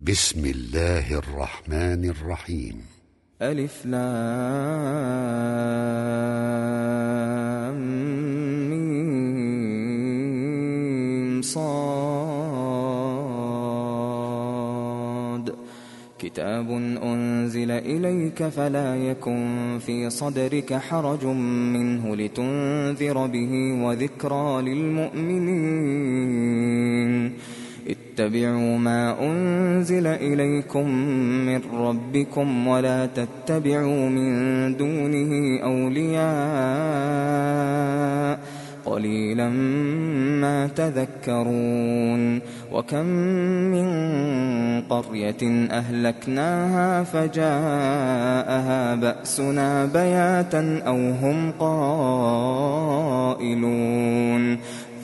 بسم الله الرحمن الرحيم. ألف لام صاد. كتاب أنزل إليك فلا يكن في صدرك حرج منه لتنذر به وذكرى للمؤمنين. اتبعوا ما أنزل إليكم من ربكم ولا تتبعوا من دونه أولياء قليلا ما تذكرون وكم من قرية أهلكناها فجاءها بأسنا بياتا أو هم قائلون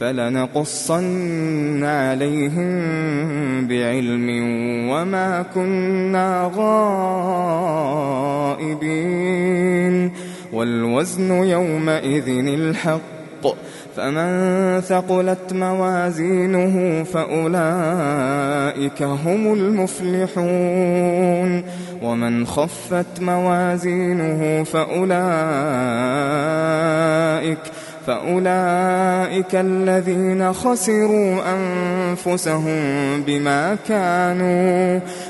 فلنقصن عليهم بعلم وما كنا غائبين. والوزن يومئذ الحق فمن ثقلت موازينه فأولئك هم المفلحون. ومن خفت موازينه فأولئك فأولئك الذين خسروا أنفسهم بما كانوا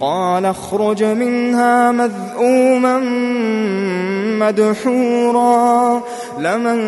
قال اخرج منها مذءوما مدحورا. لمن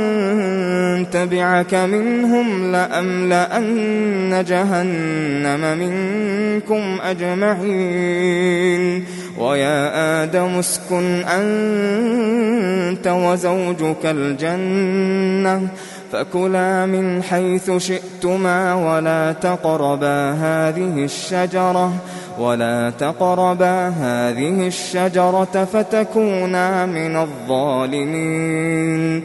تبعك منهم لأملأن جهنم منكم أجمعين. ويا آدم اسكن أنت وزوجك الجنة. فكلا من حيث شئتما ولا تقربا هذه الشجرة ولا تقربا هذه الشجرة فتكونا من الظالمين.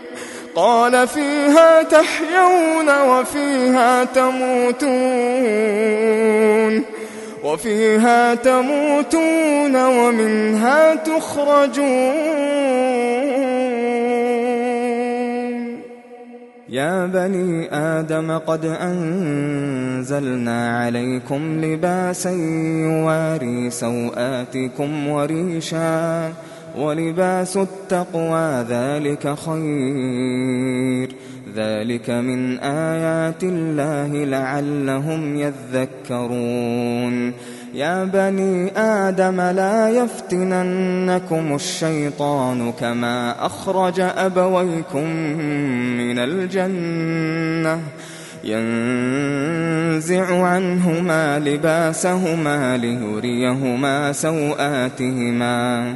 قال فيها تحيون وفيها تموتون وفيها تموتون ومنها تخرجون. يا بني آدم قد أنزلنا عليكم لباسا يواري سوآتكم وريشا ولباس التقوى ذلك خير. ذلك من آيات الله لعلهم يذكرون. يا بني آدم لا يفتننكم الشيطان كما أخرج أبويكم من الجنة. ينزع عنهما لباسهما ليريهما سوآتهما.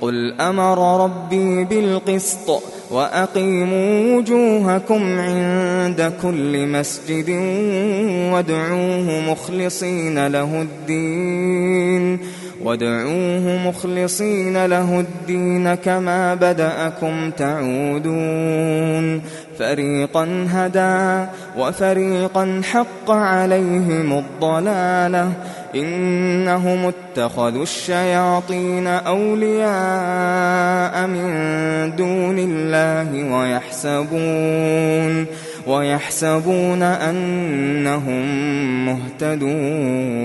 قل أمر ربي بالقسط وأقيموا وجوهكم عند كل مسجد وادعوه مخلصين له الدين وادعوه مخلصين له الدين كما بدأكم تعودون فريقا هدى وفريقا حق عليهم الضلاله إنهم اتخذوا الشياطين أولياء من دون الله ويحسبون ويحسبون أنهم مهتدون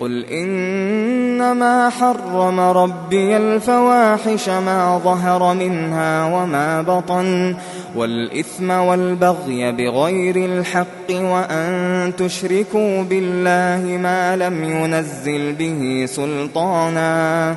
قل إنما حرم ربي الفواحش ما ظهر منها وما بطن والإثم والبغي بغير الحق وأن تشركوا بالله ما لم ينزل به سلطانا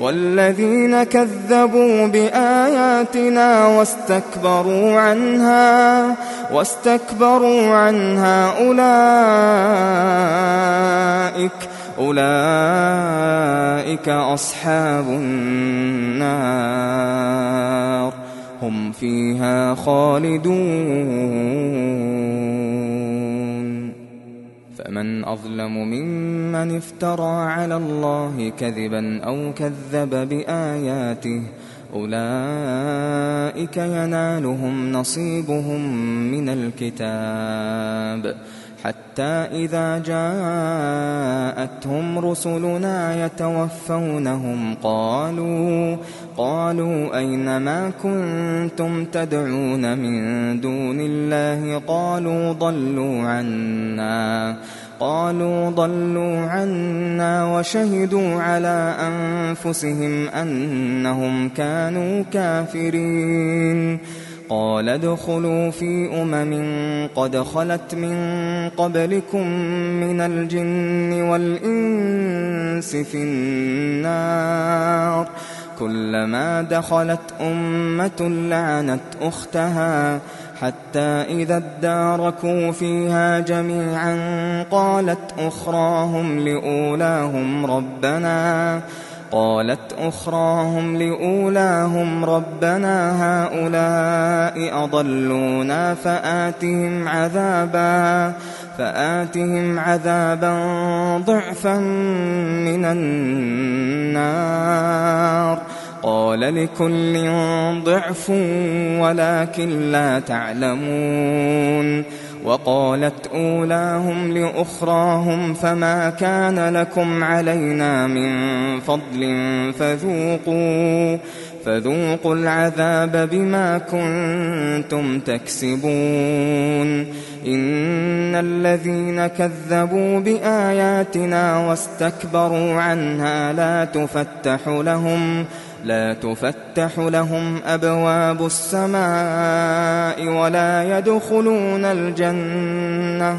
والذين كذبوا بآياتنا واستكبروا عنها واستكبروا عنها أولئك أولئك أصحاب النار هم فيها خالدون. فمن أظلم ممن افترى على الله كذبا أو كذب بآياته أولئك ينالهم نصيبهم من الكتاب حتى إذا جاءتهم رسلنا يتوفونهم قالوا قالوا أين ما كنتم تدعون من دون الله قالوا ضلوا عنا قالوا ضلوا عنا وشهدوا على أنفسهم أنهم كانوا كافرين. قال ادخلوا في أمم قد خلت من قبلكم من الجن والإنس في النار. كلما دخلت أمة لعنت أختها. حتى إذا اداركوا فيها جميعا قالت أخراهم لأولاهم ربنا قالت أخراهم لأولاهم ربنا هؤلاء أضلونا فآتهم عذابا فآتهم عذابا ضعفا من النار. قال لكل ضعف ولكن لا تعلمون وقالت أولاهم لأخراهم فما كان لكم علينا من فضل فذوقوا فذوقوا العذاب بما كنتم تكسبون. إن الذين كذبوا بآياتنا واستكبروا عنها لا تفتح لهم لا تفتح لهم أبواب السماء ولا يدخلون الجنة.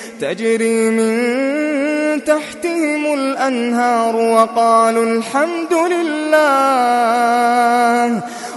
تجري من تحتهم الأنهار وقالوا الحمد لله.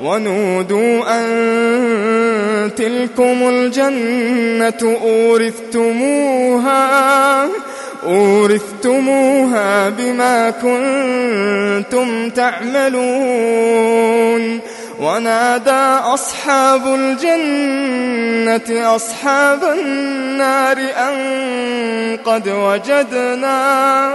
ونودوا أن تلكم الجنة أورثتموها أورثتموها بما كنتم تعملون. ونادى أصحاب الجنة أصحاب النار أن قد وجدنا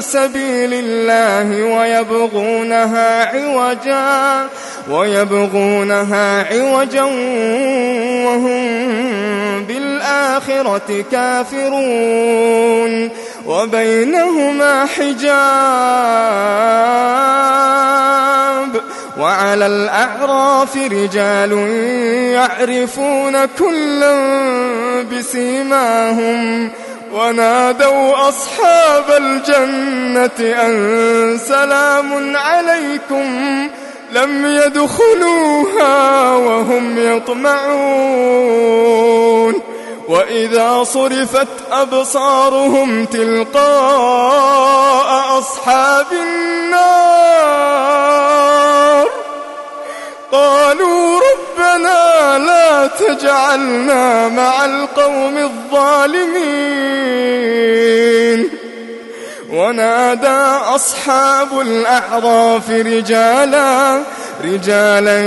سبيل الله ويبغونها عوجا ويبغونها عوجا وهم بالآخرة كافرون. وبينهما حجاب. وعلى الأعراف رجال يعرفون كلا بسيماهم. ونادوا أصحاب الجنة أن سلام عليكم لم يدخلوها وهم يطمعون وإذا صرفت أبصارهم تلقاء أصحاب النار قالوا ربنا لا تجعلنا مع القوم الظالمين. ونادى أصحاب الأعراف رجالا رجالا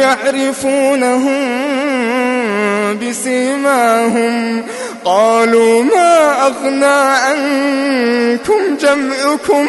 يعرفونهم بسيماهم. قالوا ما أغنى عنكم جمعكم؟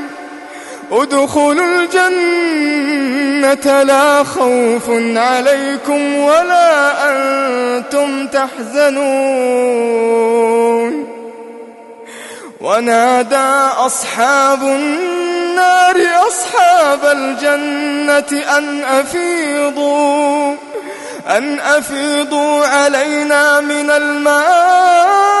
ادخلوا الجنة لا خوف عليكم ولا أنتم تحزنون. ونادى أصحاب النار أصحاب الجنة أن أفيضوا أن أفيضوا علينا من الماء.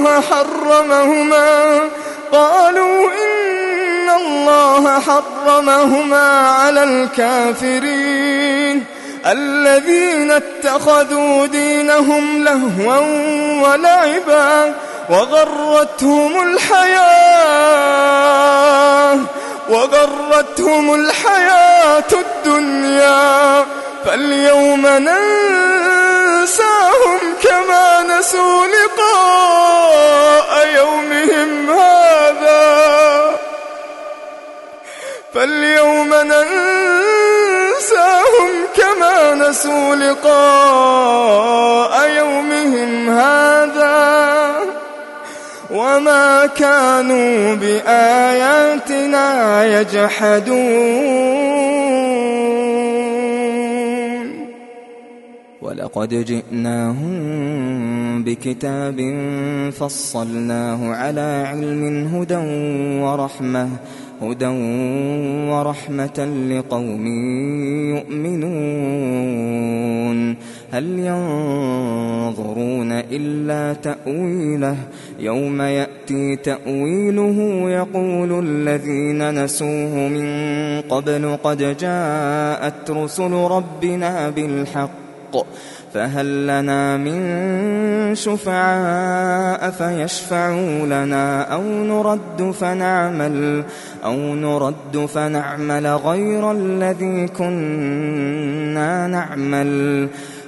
الله حرمهما. قالوا إن الله حرمهما على الكافرين. الذين اتخذوا دينهم لهوا ولعبا وغرتهم الحياة. وغرتهم الحياة الدنيا فاليوم ننساهم كما نسوا لقاء يومهم هذا. فاليوم ننساهم كما نسوا لقاء يومهم هذا. وما كانوا بآياتنا يجحدون. ولقد جئناهم بكتاب فصلناه على علم هدى ورحمة هدى ورحمة لقوم يؤمنون. هل ينظرون إلا تأويله؟ يوم يأتي تأويله يقول الذين نسوه من قبل قد جاءت رسل ربنا بالحق فهل لنا من شفعاء فيشفعوا لنا أو نرد فنعمل أو نرد فنعمل غير الذي كنا نعمل؟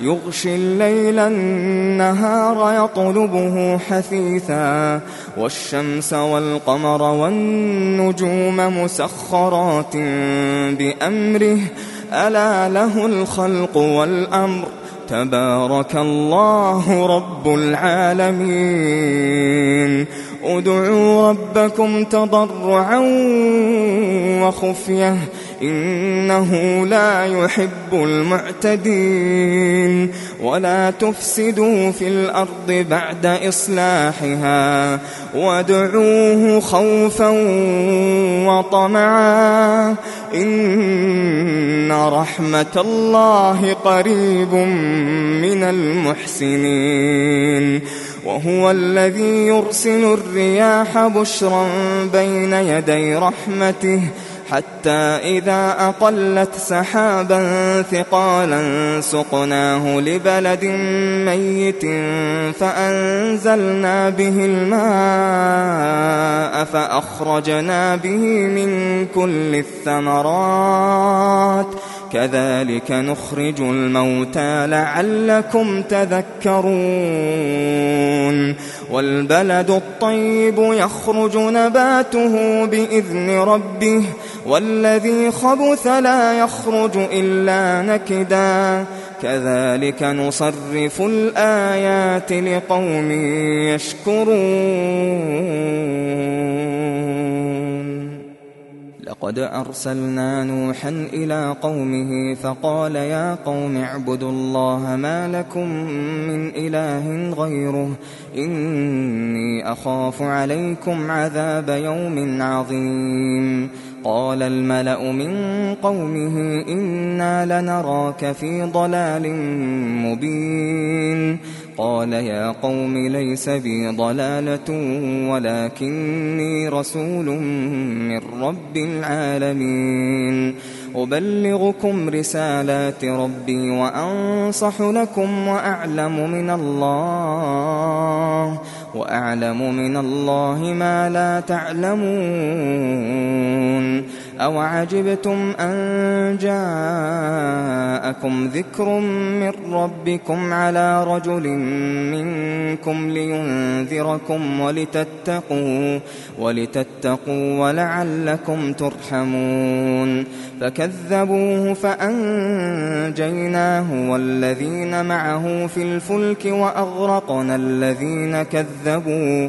يغشي الليل النهار يطلبه حثيثا والشمس والقمر والنجوم مسخرات بأمره. ألا له الخلق والأمر. تبارك الله رب العالمين. ادعوا ربكم تضرعا وخفية. إنه لا يحب المعتدين. ولا تفسدوا في الأرض بعد إصلاحها وادعوه خوفا وطمعا. إن رحمة الله قريب من المحسنين. وهو الذي يرسل الرياح بشرا بين يدي رحمته حتى إذا أقلت سحابا ثقالا سقناه لبلد ميت فأنزلنا به الماء فأخرجنا به من كل الثمرات. كذلك نخرج الموتى لعلكم تذكرون. والبلد الطيب يخرج نباته بإذن ربه والذي خبث لا يخرج إلا نكدا. كذلك نصرف الآيات لقوم يشكرون. لقد أرسلنا نوحا إلى قومه فقال يا قوم اعبدوا الله ما لكم من إله غيره. إني أخاف عليكم عذاب يوم عظيم. قال الملأ من قومه إنا لنراك في ضلال مبين. قال يا قوم ليس بي ضلالة ولكني رسول من رب العالمين. أبلغكم رسالات ربي وأنصح لكم وأعلم من الله وأعلم من الله ما لا تعلمون. أو عجبتم أن جاءكم ذكر من ربكم على رجل منكم لينذركم ولتتقوا ولتتقوا ولعلكم ترحمون فكذبوه فأنجيناه والذين معه في الفلك وأغرقنا الذين كذبوا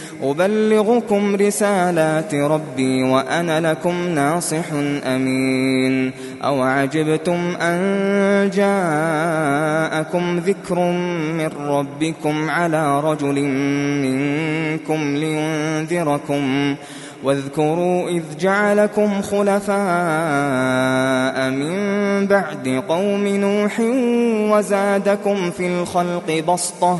أبلغكم رسالات ربي وأنا لكم ناصح أمين. أو عجبتم أن جاءكم ذكر من ربكم على رجل منكم لينذركم. واذكروا إذ جعلكم خلفاء من بعد قوم نوح وزادكم في الخلق بسطة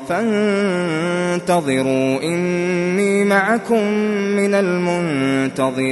فانتظروا إني معكم من المنتظرين.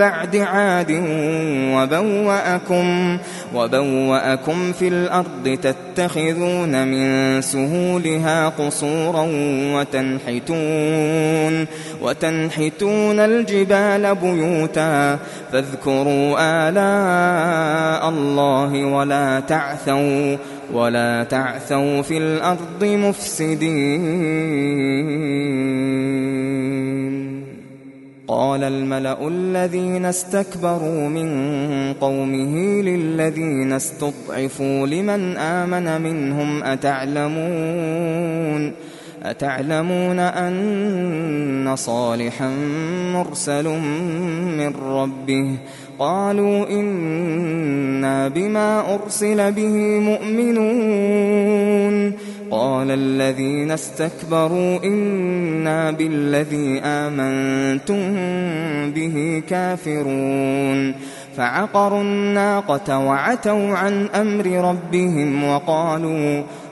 بعد عاد وبوأكم وبوأكم في الأرض تتخذون من سهولها قصورا وتنحتون وتنحتون الجبال بيوتا. فاذكروا آلاء الله ولا تعثوا ولا تعثوا في الأرض مفسدين. قال الملأ الذين استكبروا من قومه للذين استضعفوا لمن آمن منهم أتعلمون أتعلمون أن صالحا مرسل من ربه قالوا إنا بما أرسل به مؤمنون. قال الذين استكبروا إنا بالذي آمنتم به كافرون. فعقروا الناقة وعتوا عن أمر ربهم وقالوا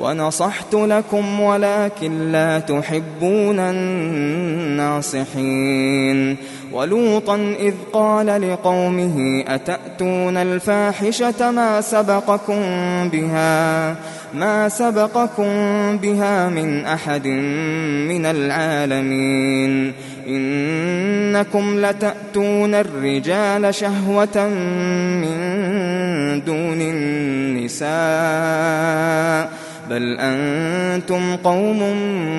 ونصحت لكم ولكن لا تحبون الناصحين. ولوطا إذ قال لقومه أتأتون الفاحشة ما سبقكم بها؟ ما سبقكم بها من أحد من العالمين. إنكم لتأتون الرجال شهوة من دون النساء. بل أنتم قوم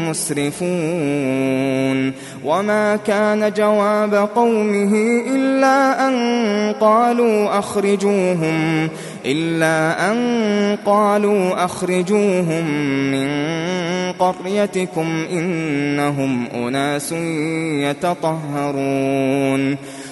مسرفون وما كان جواب قومه إلا أن قالوا أخرجوهم إلا أن قالوا أخرجوهم من قريتكم إنهم أناس يتطهرون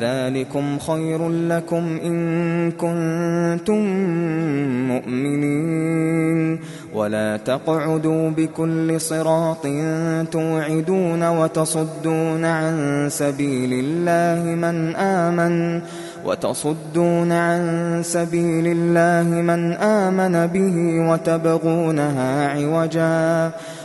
ذلكم خير لكم إن كنتم مؤمنين. ولا تقعدوا بكل صراط توعدون وتصدون عن سبيل الله من آمن وتصدون عن سبيل الله من آمن به وتبغونها عوجا.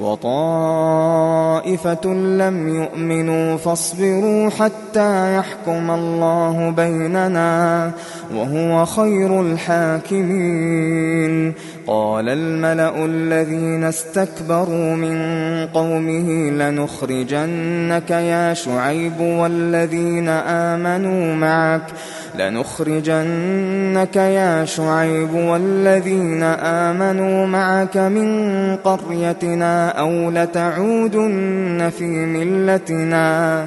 وطائفة لم يؤمنوا فاصبروا حتى يحكم الله بيننا وهو خير الحاكمين. قال الملأ الذين استكبروا من قومه لنخرجنك يا شعيب والذين آمنوا معك لنخرجنك يا شعيب والذين آمنوا معك من قريتنا أو لتعودن في ملتنا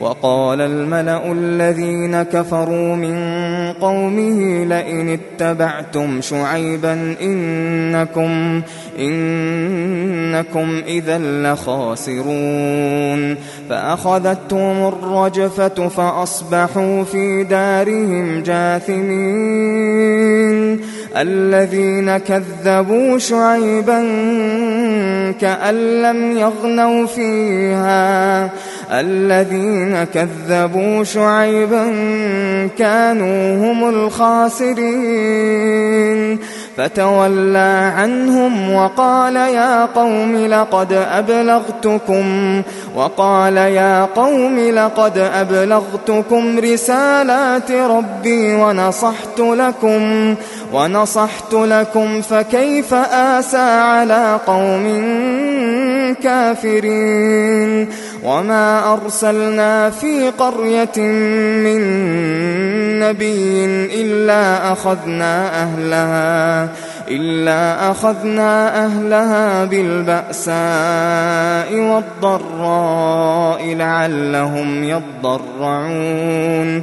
وقال الملأ الذين كفروا من قومه لئن اتبعتم شعيبا إنكم إنكم إذا لخاسرون فأخذتهم الرجفة فأصبحوا في دارهم جاثمين الذين كذبوا شعيبا كأن لم يغنوا فيها. الذين كذبوا شعيبا كانوا هم الخاسرين. فتولى عنهم وقال يا قوم لقد أبلغتكم وقال يا قوم لقد أبلغتكم رسالات ربي ونصحت لكم ونصحت لكم فكيف آسى على قوم كافرين؟ وما أرسلنا في قرية من نبي إلا أخذنا أهلها إلا أخذنا أهلها بالبأساء والضراء لعلهم يضرعون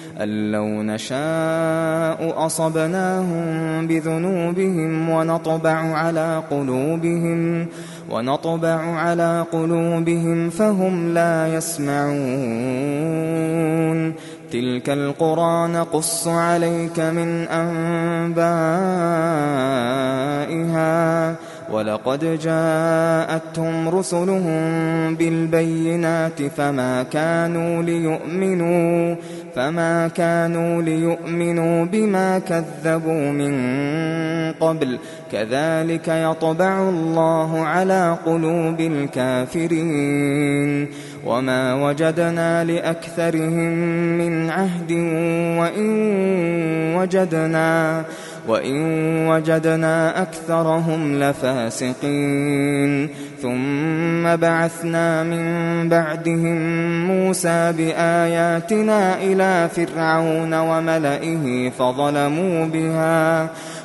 أن لو نشاء أصبناهم بذنوبهم ونطبع على قلوبهم ونطبع على قلوبهم فهم لا يسمعون. تلك القرى نقص عليك من أنبائها. ولقد جاءتهم رسلهم بالبينات فما كانوا ليؤمنوا فما كانوا ليؤمنوا بما كذبوا من قبل. كذلك يطبع الله على قلوب الكافرين. وما وجدنا لأكثرهم من عهد وإن وجدنا وإن وجدنا أكثرهم لفاسقين. ثم بعثنا من بعدهم موسى بآياتنا إلى فرعون وملئه فظلموا بها.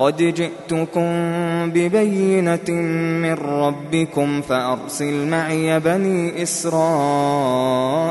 قد جئتكم ببينة من ربكم فأرسل معي بني إسرائيل.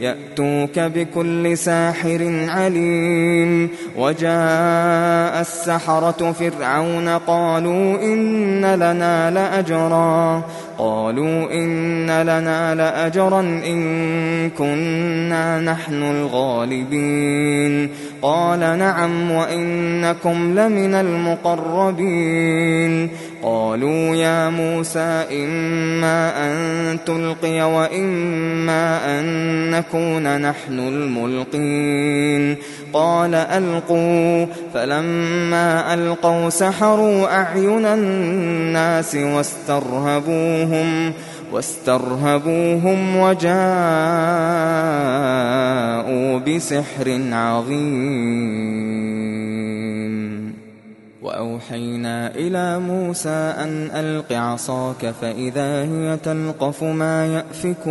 يأتوك بكل ساحر عليم. وجاء السحرة فرعون قالوا إن لنا لأجرا. قالوا إن لنا لأجرا إن كنا نحن الغالبين. قال نعم وإنكم لمن المقربين. قالوا يا موسى إما أن تلقي وإما أن نكون نحن الملقين. قال ألقوا. فلما ألقوا سحروا أعين الناس واسترهبوهم واسترهبوهم وجاءوا بسحر عظيم. وأوحينا إلى موسى أن ألق عصاك فإذا هي تلقف ما يأفكون.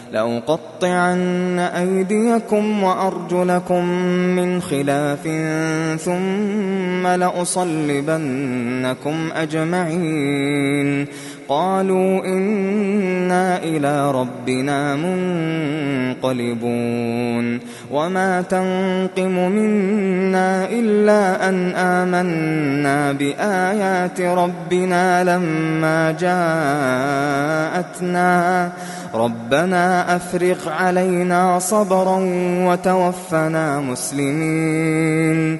لأقطعن أيديكم وأرجلكم من خلاف ثم لأصلبنكم أجمعين قالوا إنا إلى ربنا منقلبون وما تنقم منا إلا أن آمنا بآيات ربنا لما جاءتنا. ربنا أفرغ علينا صبرا وتوفنا مسلمين.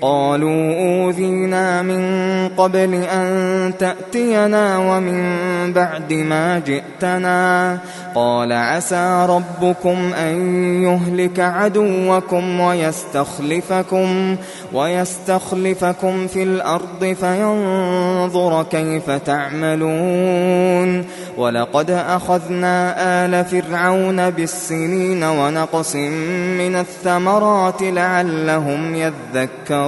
قالوا أوذينا من قبل أن تأتينا ومن بعد ما جئتنا. قال عسى ربكم أن يهلك عدوكم ويستخلفكم ويستخلفكم في الأرض فينظر كيف تعملون. ولقد أخذنا آل فرعون بالسنين ونقص من الثمرات لعلهم يذكرون.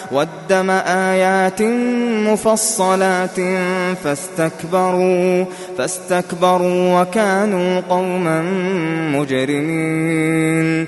والدم آيات مفصلات فاستكبروا فاستكبروا وكانوا قوما مجرمين.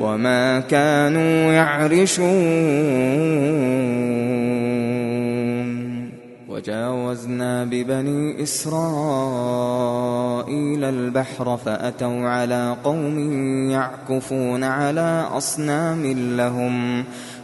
وما كانوا يعرشون. وجاوزنا ببني إسرائيل البحر فأتوا على قوم يعكفون على أصنام لهم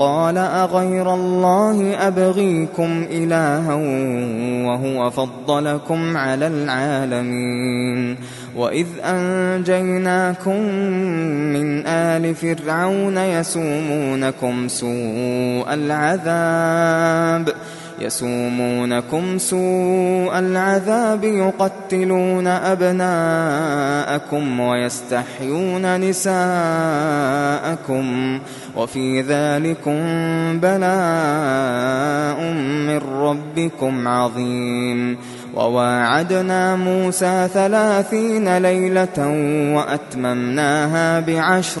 قال أغير الله أبغيكم إلها وهو فضلكم على العالمين وإذ أنجيناكم من آل فرعون يسومونكم سوء العذاب يسومونكم سوء العذاب يقتلون أبناءكم ويستحيون نساءكم وفي ذلكم بلاء من ربكم عظيم وواعدنا موسى ثلاثين ليلة وأتممناها بعشر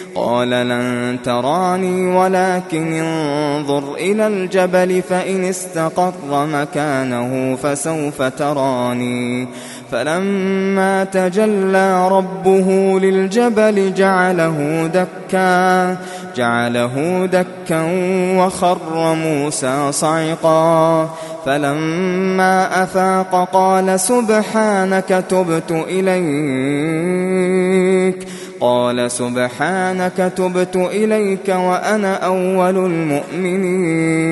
قال لن تراني ولكن انظر إلى الجبل فإن استقر مكانه فسوف تراني. فلما تجلى ربه للجبل جعله دكا جعله دكا وخر موسى صعقا. فلما أفاق قال سبحانك تبت إليك قال سبحانك تبت إليك وأنا أول المؤمنين.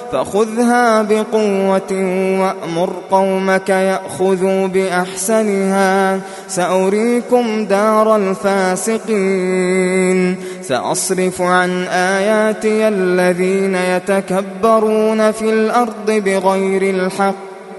فخذها بقوة وأمر قومك يأخذوا بأحسنها. سأريكم دار الفاسقين. سأصرف عن آياتي الذين يتكبرون في الأرض بغير الحق.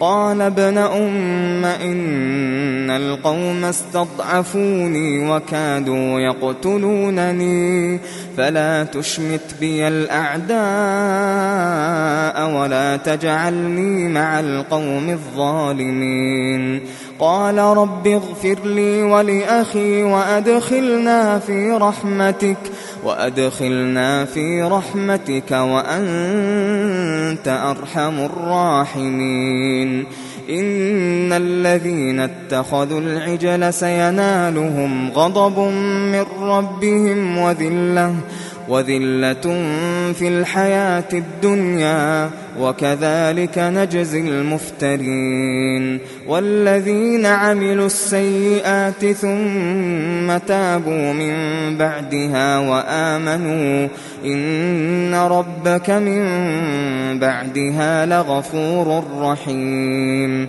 قال ابن أم إن القوم استضعفوني وكادوا يقتلونني فلا تشمت بي الأعداء ولا تجعلني مع القوم الظالمين. قال رب اغفر لي ولأخي وأدخلنا في رحمتك وأدخلنا في رحمتك وأنت أرحم الراحمين. إن الذين اتخذوا العجل سينالهم غضب من ربهم وذلة وذلة في الحياة الدنيا وكذلك نجزي المفترين. والذين عملوا السيئات ثم تابوا من بعدها وآمنوا إن ربك من بعدها لغفور رحيم.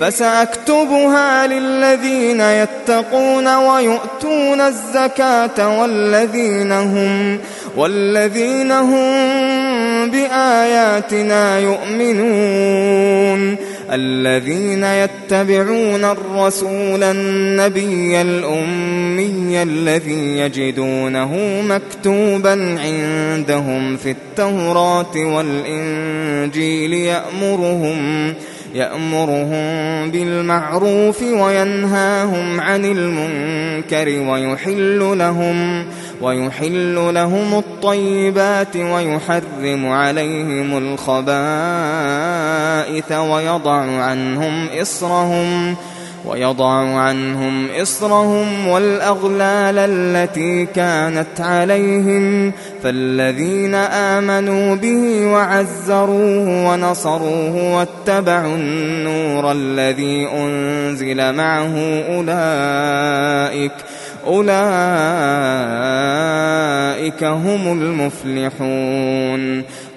فسأكتبها للذين يتقون ويؤتون الزكاة والذين هم والذين هم بآياتنا يؤمنون. الذين يتبعون الرسول النبي الأمي الذي يجدونه مكتوبا عندهم في التوراة والإنجيل يأمرهم بالمعروف وينهاهم عن المنكر ويحل لهم ويحل لهم الطيبات ويحرم عليهم الخبائث ويضع عنهم إصرهم ويضع عنهم إصرهم والأغلال التي كانت عليهم فالذين آمنوا به وعزروه ونصروه واتبعوا النور الذي أنزل معه أولئك أولئك هم المفلحون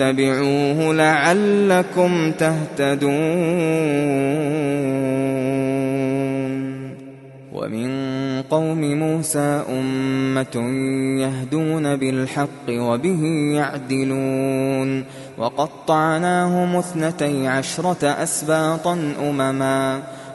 واتبعوه لعلكم تهتدون. ومن قوم موسى أمة يهدون بالحق وبه يعدلون. وقطعناهم اثنتي عشرة أسباطا أمما.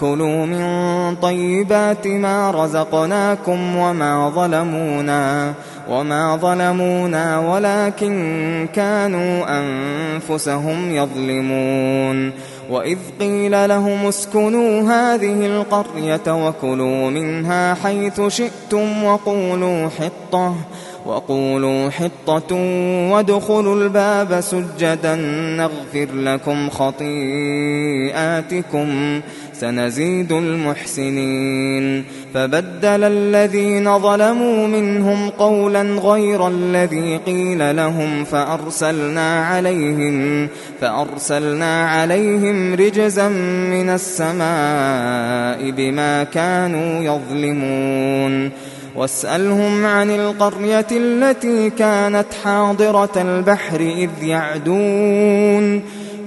كلوا من طيبات ما رزقناكم وما ظلمونا وما ظلمونا ولكن كانوا أنفسهم يظلمون وإذ قيل لهم اسكنوا هذه القرية وكلوا منها حيث شئتم وقولوا حطة وقولوا حطة وادخلوا الباب سجدا نغفر لكم خطيئاتكم سنزيد المحسنين. فبدل الذين ظلموا منهم قولا غير الذي قيل لهم فأرسلنا عليهم فأرسلنا عليهم رجزا من السماء بما كانوا يظلمون. واسألهم عن القرية التي كانت حاضرة البحر إذ يعدون.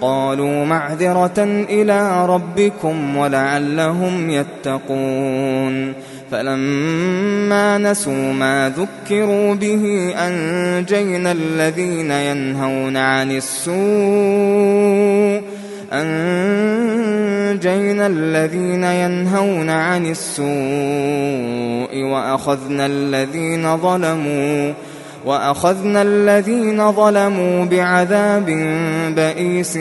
قالوا معذرة إلى ربكم ولعلهم يتقون. فلما نسوا ما ذكروا به أنجينا الذين ينهون عن السوء أنجينا الذين ينهون عن السوء وأخذنا الذين ظلموا وأخذنا الذين ظلموا بعذاب بئيس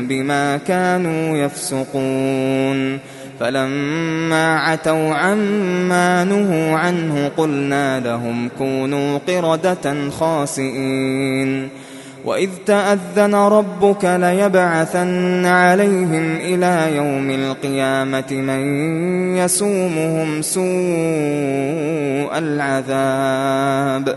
بما كانوا يفسقون. فلما عتوا عما نهوا عنه قلنا لهم كونوا قردة خاسئين. وإذ تأذن ربك ليبعثن عليهم إلى يوم القيامة من يسومهم سوء العذاب.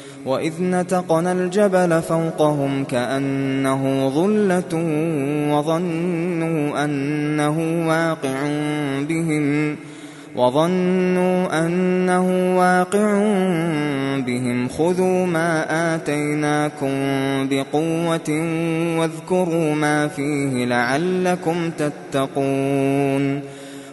وإذ نتقنا الجبل فوقهم كأنه ظلة وظنوا أنه واقع بهم وظنوا أنه واقع بهم خذوا ما آتيناكم بقوة واذكروا ما فيه لعلكم تتقون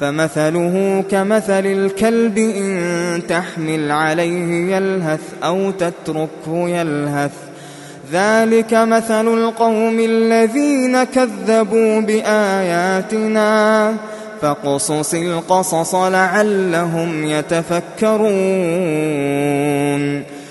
فمثله كمثل الكلب إن تحمل عليه يلهث أو تتركه يلهث. ذلك مثل القوم الذين كذبوا بآياتنا. فاقصص القصص لعلهم يتفكرون.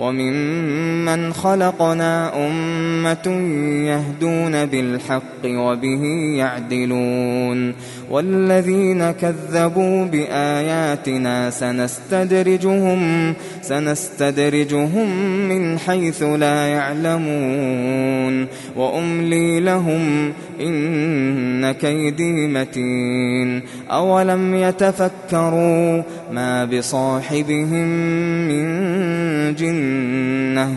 وممن خلقنا أمة يهدون بالحق وبه يعدلون والذين كذبوا بآياتنا سنستدرجهم سنستدرجهم من حيث لا يعلمون. وأملي لهم إن كيدي متين. أولم يتفكروا ما بصاحبهم من جنة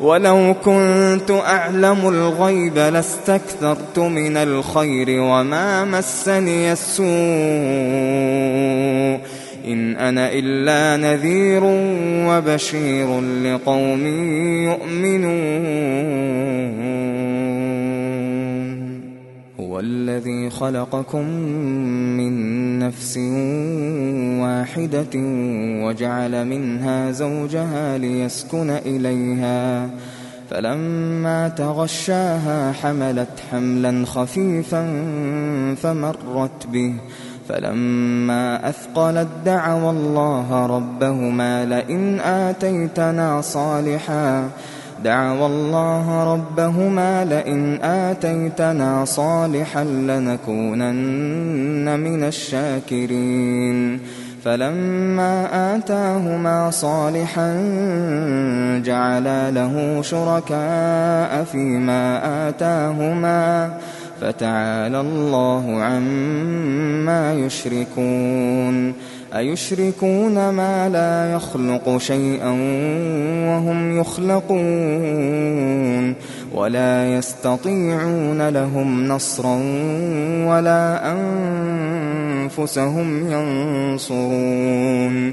ولو كنت أعلم الغيب لاستكثرت من الخير وما مسني السوء. إن أنا إلا نذير وبشير لقوم يؤمنون. الذي خلقكم من نفس واحدة وجعل منها زوجها ليسكن إليها. فلما تغشاها حملت حملا خفيفا فمرت به. فلما أثقلت دعوا الله ربهما لئن آتيتنا صالحا. دعوا الله ربهما لئن آتيتنا صالحا لنكونن من الشاكرين. فلما آتاهما صالحا جعلا له شركاء فيما آتاهما فتعالى الله عما يشركون. أيشركون ما لا يخلق شيئا وهم يخلقون ولا يستطيعون لهم نصرا ولا أنفسهم ينصرون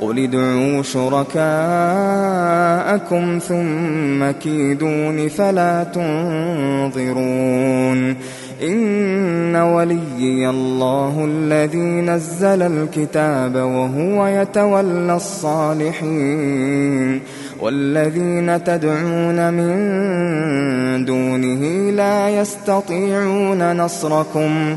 قل ادعوا شركاءكم ثم كيدون فلا تنظرون إن وليي الله الذي نزل الكتاب وهو يتولى الصالحين والذين تدعون من دونه لا يستطيعون نصركم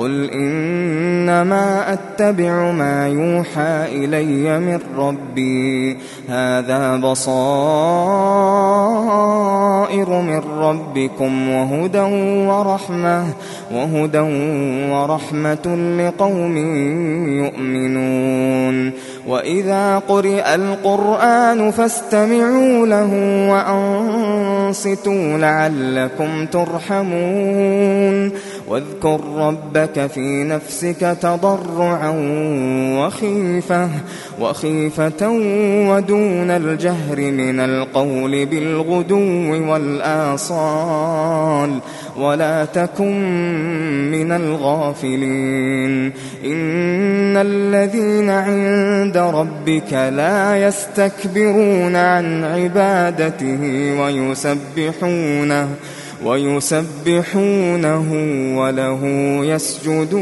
قل إنما أتبع ما يوحى إلي من ربي هذا بصائر من ربكم وهدى ورحمة وهدى ورحمة لقوم يؤمنون وإذا قرئ القرآن فاستمعوا له وأنصتوا لعلكم ترحمون واذكر ربك في نفسك تضرعا وخيفة وخيفة ودون الجهر من القول بالغدو والآصال ولا تكن من الغافلين. إن الذين عند ربك لا يستكبرون عن عبادته ويسبحونه ويسبحونه وله يسجدون.